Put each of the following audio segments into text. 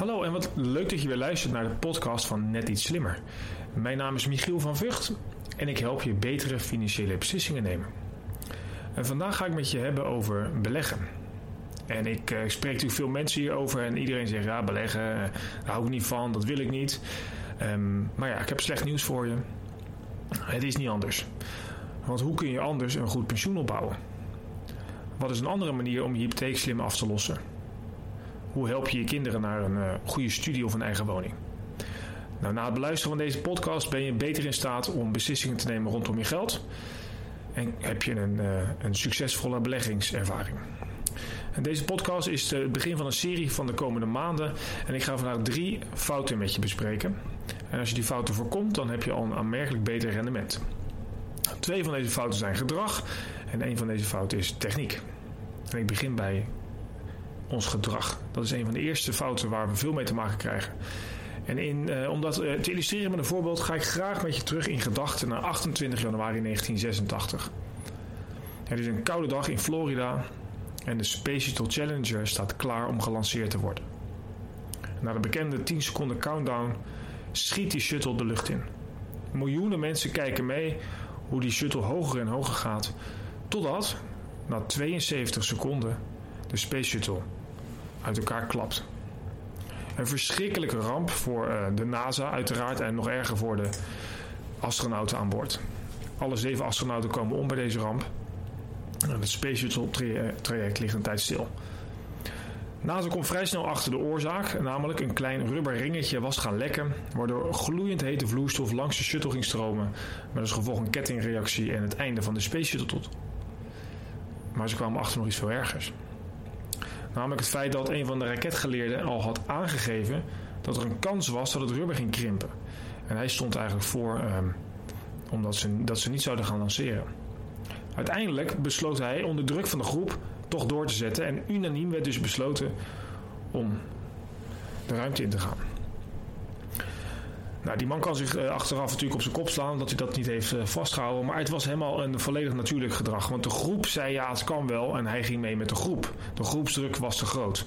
Hallo en wat leuk dat je weer luistert naar de podcast van Net iets slimmer. Mijn naam is Michiel van Vught en ik help je betere financiële beslissingen nemen. En vandaag ga ik met je hebben over beleggen. En ik, ik spreek natuurlijk veel mensen hierover en iedereen zegt ja, beleggen, eh, daar hou ik niet van, dat wil ik niet. Um, maar ja, ik heb slecht nieuws voor je. Het is niet anders. Want hoe kun je anders een goed pensioen opbouwen? Wat is een andere manier om je hypotheek slim af te lossen? Hoe help je je kinderen naar een uh, goede studie of een eigen woning? Nou, na het beluisteren van deze podcast ben je beter in staat om beslissingen te nemen rondom je geld. En heb je een, uh, een succesvolle beleggingservaring. En deze podcast is het begin van een serie van de komende maanden. En ik ga vandaag drie fouten met je bespreken. En als je die fouten voorkomt, dan heb je al een aanmerkelijk beter rendement. Twee van deze fouten zijn gedrag en een van deze fouten is techniek. En ik begin bij ons gedrag. Dat is een van de eerste fouten waar we veel mee te maken krijgen. En in, uh, om dat uh, te illustreren met een voorbeeld ga ik graag met je terug in gedachten naar 28 januari 1986. Het is een koude dag in Florida en de Space Shuttle Challenger staat klaar om gelanceerd te worden. Na de bekende 10 seconden countdown schiet die shuttle de lucht in. Miljoenen mensen kijken mee hoe die shuttle hoger en hoger gaat, totdat na 72 seconden de Space Shuttle uit elkaar klapt. Een verschrikkelijke ramp voor uh, de NASA uiteraard en nog erger voor de astronauten aan boord. Alle zeven astronauten komen om bij deze ramp. En het Space Shuttle traject ligt een tijd stil. NASA komt vrij snel achter de oorzaak, namelijk een klein rubber ringetje was gaan lekken, waardoor gloeiend hete vloeistof langs de shuttle ging stromen, met als gevolg een kettingreactie en het einde van de Space Shuttle. Maar ze kwamen achter nog iets veel ergers. Namelijk het feit dat een van de raketgeleerden al had aangegeven dat er een kans was dat het rubber ging krimpen. En hij stond eigenlijk voor um, omdat ze, dat ze niet zouden gaan lanceren. Uiteindelijk besloot hij onder druk van de groep toch door te zetten en unaniem werd dus besloten om de ruimte in te gaan. Nou, die man kan zich achteraf natuurlijk op zijn kop slaan dat hij dat niet heeft vastgehouden. Maar het was helemaal een volledig natuurlijk gedrag. Want de groep zei ja, het kan wel. En hij ging mee met de groep. De groepsdruk was te groot.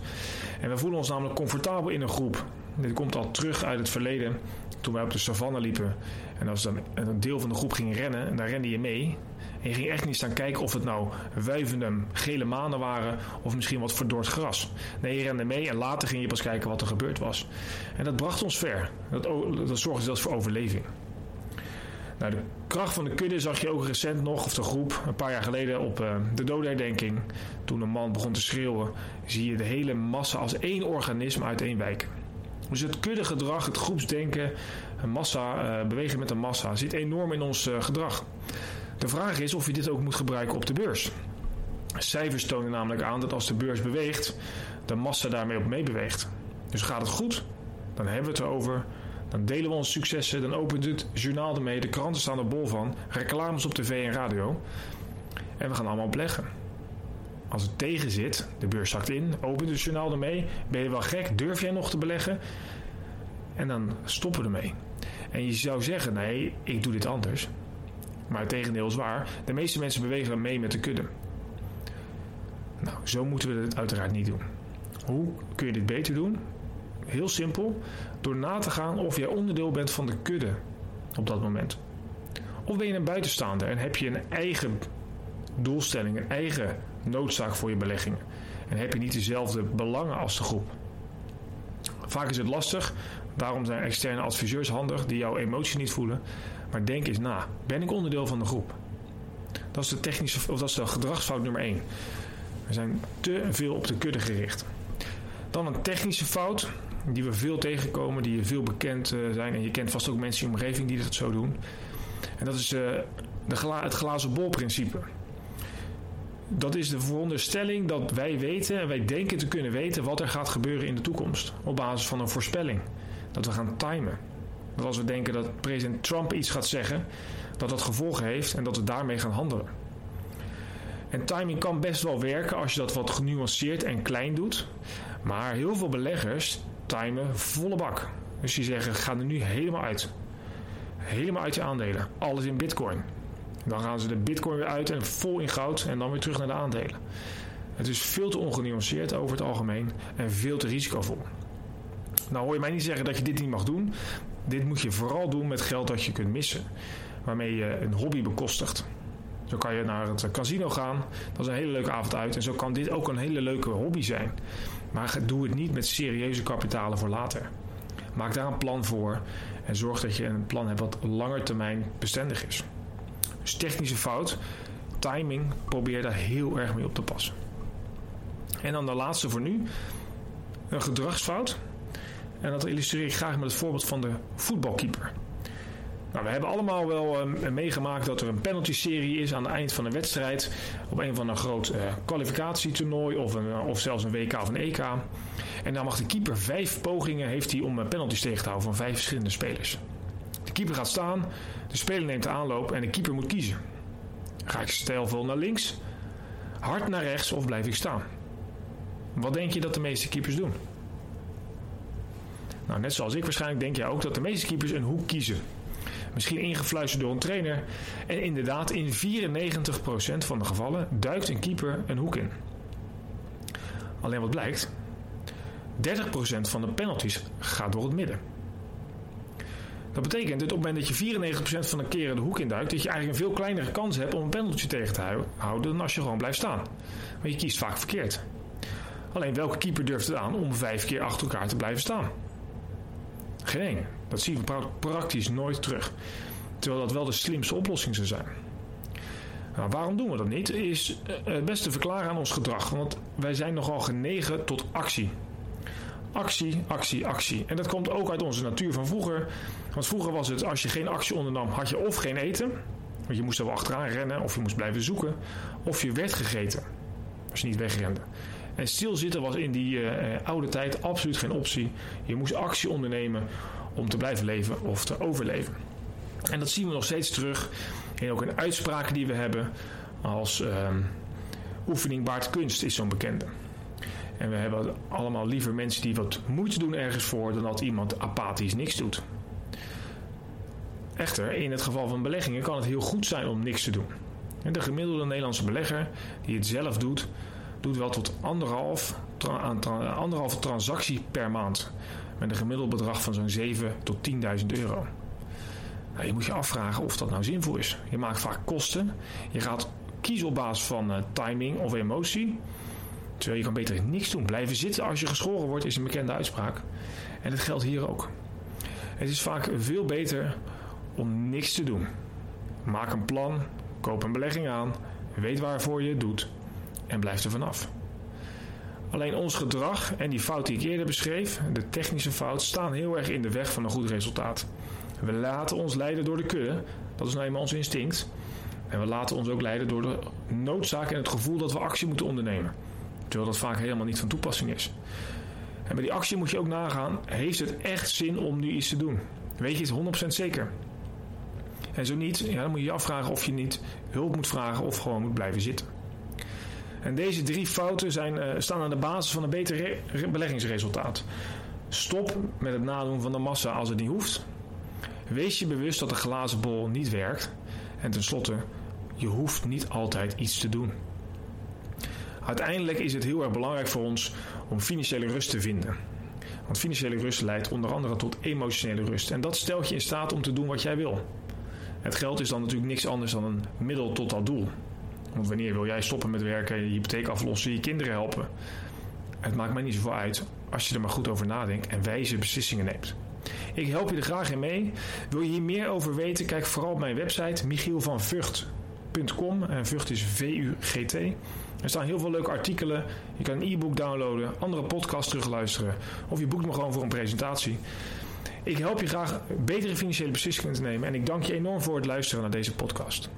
En we voelen ons namelijk comfortabel in een groep. Dit komt al terug uit het verleden. Toen wij op de savanne liepen. En als dan een deel van de groep ging rennen. En daar rende je mee. En je ging echt niet staan kijken of het nou wuivende gele manen waren of misschien wat verdord gras. Nee, je rende mee en later ging je pas kijken wat er gebeurd was. En dat bracht ons ver. Dat, dat zorgde zelfs voor overleving. Nou, de kracht van de kudde zag je ook recent nog, of de groep, een paar jaar geleden op uh, de dodenherdenking. Toen een man begon te schreeuwen, zie je de hele massa als één organisme uiteenwijken. Dus het kuddegedrag, het groepsdenken, een massa, uh, bewegen met een massa, zit enorm in ons uh, gedrag. De vraag is of je dit ook moet gebruiken op de beurs. Cijfers tonen namelijk aan dat als de beurs beweegt, de massa daarmee ook meebeweegt. Dus gaat het goed, dan hebben we het erover. Dan delen we onze successen, dan opent het journaal ermee, de kranten staan er bol van, reclames op tv en radio. En we gaan allemaal beleggen. Als het tegen zit, de beurs zakt in, opent het journaal ermee, ben je wel gek, durf jij nog te beleggen? En dan stoppen we ermee. En je zou zeggen, nee, ik doe dit anders. Maar het tegendeel is waar. De meeste mensen bewegen mee met de kudde. Nou, zo moeten we het uiteraard niet doen. Hoe kun je dit beter doen? Heel simpel. Door na te gaan of jij onderdeel bent van de kudde op dat moment. Of ben je een buitenstaander en heb je een eigen doelstelling, een eigen noodzaak voor je beleggingen. En heb je niet dezelfde belangen als de groep. Vaak is het lastig, daarom zijn externe adviseurs handig die jouw emotie niet voelen. Maar denk eens na, ben ik onderdeel van de groep? Dat is de technische, of dat is de gedragsfout nummer 1. We zijn te veel op de kudde gericht. Dan een technische fout, die we veel tegenkomen, die veel bekend zijn. En je kent vast ook mensen in je omgeving die dat zo doen. En dat is de, het glazen bol principe. Dat is de veronderstelling dat wij weten en wij denken te kunnen weten wat er gaat gebeuren in de toekomst. Op basis van een voorspelling. Dat we gaan timen. Dat als we denken dat president Trump iets gaat zeggen, dat dat gevolgen heeft en dat we daarmee gaan handelen. En timing kan best wel werken als je dat wat genuanceerd en klein doet. Maar heel veel beleggers timen volle bak. Dus die zeggen: ga er nu helemaal uit. Helemaal uit je aandelen. Alles in bitcoin. Dan gaan ze de bitcoin weer uit en vol in goud en dan weer terug naar de aandelen. Het is veel te ongenuanceerd over het algemeen en veel te risicovol. Nou hoor je mij niet zeggen dat je dit niet mag doen. Dit moet je vooral doen met geld dat je kunt missen. Waarmee je een hobby bekostigt. Zo kan je naar het casino gaan. Dat is een hele leuke avond uit. En zo kan dit ook een hele leuke hobby zijn. Maar doe het niet met serieuze kapitalen voor later. Maak daar een plan voor. En zorg dat je een plan hebt wat langer termijn bestendig is. Dus technische fout, timing, probeer daar heel erg mee op te passen. En dan de laatste voor nu. Een gedragsfout. En dat illustreer ik graag met het voorbeeld van de voetbalkeeper. Nou, we hebben allemaal wel uh, meegemaakt dat er een penalty-serie is aan het eind van een wedstrijd. Op een van een groot uh, kwalificatietoernooi of, een, of zelfs een WK of een EK. En dan mag de keeper vijf pogingen heeft hij om penalties tegen te houden van vijf verschillende spelers. De keeper gaat staan, de speler neemt de aanloop en de keeper moet kiezen. Ga ik stijlvol naar links, hard naar rechts of blijf ik staan? Wat denk je dat de meeste keepers doen? Nou, net zoals ik waarschijnlijk denk jij ook dat de meeste keepers een hoek kiezen. Misschien ingefluisterd door een trainer. En inderdaad, in 94% van de gevallen duikt een keeper een hoek in. Alleen wat blijkt? 30% van de penalties gaat door het midden. Dat betekent dat op het moment dat je 94% van de keren de hoek induikt, dat je eigenlijk een veel kleinere kans hebt om een penalty tegen te houden dan als je gewoon blijft staan. Maar je kiest vaak verkeerd. Alleen welke keeper durft het aan om vijf keer achter elkaar te blijven staan? Dat zien we praktisch nooit terug. Terwijl dat wel de slimste oplossing zou zijn. Nou, waarom doen we dat niet? Is eh, het beste verklaren aan ons gedrag. Want wij zijn nogal genegen tot actie. Actie, actie, actie. En dat komt ook uit onze natuur van vroeger. Want vroeger was het, als je geen actie ondernam, had je of geen eten. Want je moest wel achteraan rennen, of je moest blijven zoeken. Of je werd gegeten. Als je niet wegrende. En stilzitten was in die uh, oude tijd absoluut geen optie. Je moest actie ondernemen om te blijven leven of te overleven. En dat zien we nog steeds terug in ook in uitspraken die we hebben. Als uh, oefening baart kunst is zo'n bekende. En we hebben allemaal liever mensen die wat moeite doen ergens voor dan dat iemand apathisch niks doet. Echter, in het geval van beleggingen kan het heel goed zijn om niks te doen. En de gemiddelde Nederlandse belegger die het zelf doet, doet wel tot anderhalf, tra anderhalve transactie per maand. Met een gemiddeld bedrag van zo'n 7 tot 10.000 euro. Nou, je moet je afvragen of dat nou zinvol is. Je maakt vaak kosten. Je gaat kiezen op basis van uh, timing of emotie. Terwijl je kan beter niks doen. Blijven zitten als je geschoren wordt is een bekende uitspraak. En dat geldt hier ook. Het is vaak veel beter om niks te doen. Maak een plan, koop een belegging aan, weet waarvoor je het doet en blijf er vanaf. Alleen ons gedrag en die fout die ik eerder beschreef, de technische fout, staan heel erg in de weg van een goed resultaat. We laten ons leiden door de kudde, dat is nou eenmaal ons instinct. En we laten ons ook leiden door de noodzaak en het gevoel dat we actie moeten ondernemen. Terwijl dat vaak helemaal niet van toepassing is. En bij die actie moet je ook nagaan, heeft het echt zin om nu iets te doen? Weet je het 100% zeker? En zo niet, dan moet je je afvragen of je niet hulp moet vragen of gewoon moet blijven zitten. En deze drie fouten zijn, uh, staan aan de basis van een beter beleggingsresultaat. Stop met het nadoen van de massa als het niet hoeft. Wees je bewust dat de glazen bol niet werkt. En tenslotte, je hoeft niet altijd iets te doen. Uiteindelijk is het heel erg belangrijk voor ons om financiële rust te vinden. Want financiële rust leidt onder andere tot emotionele rust. En dat stelt je in staat om te doen wat jij wil. Het geld is dan natuurlijk niks anders dan een middel tot dat doel. Want wanneer wil jij stoppen met werken, je hypotheek aflossen, je kinderen helpen? Het maakt mij niet zoveel uit als je er maar goed over nadenkt en wijze beslissingen neemt. Ik help je er graag in mee. Wil je hier meer over weten? Kijk vooral op mijn website michielvanvugt.com. En Vught is V-U-G-T. Er staan heel veel leuke artikelen. Je kan een e-book downloaden, andere podcasts terugluisteren. Of je boekt me gewoon voor een presentatie. Ik help je graag betere financiële beslissingen te nemen. En ik dank je enorm voor het luisteren naar deze podcast.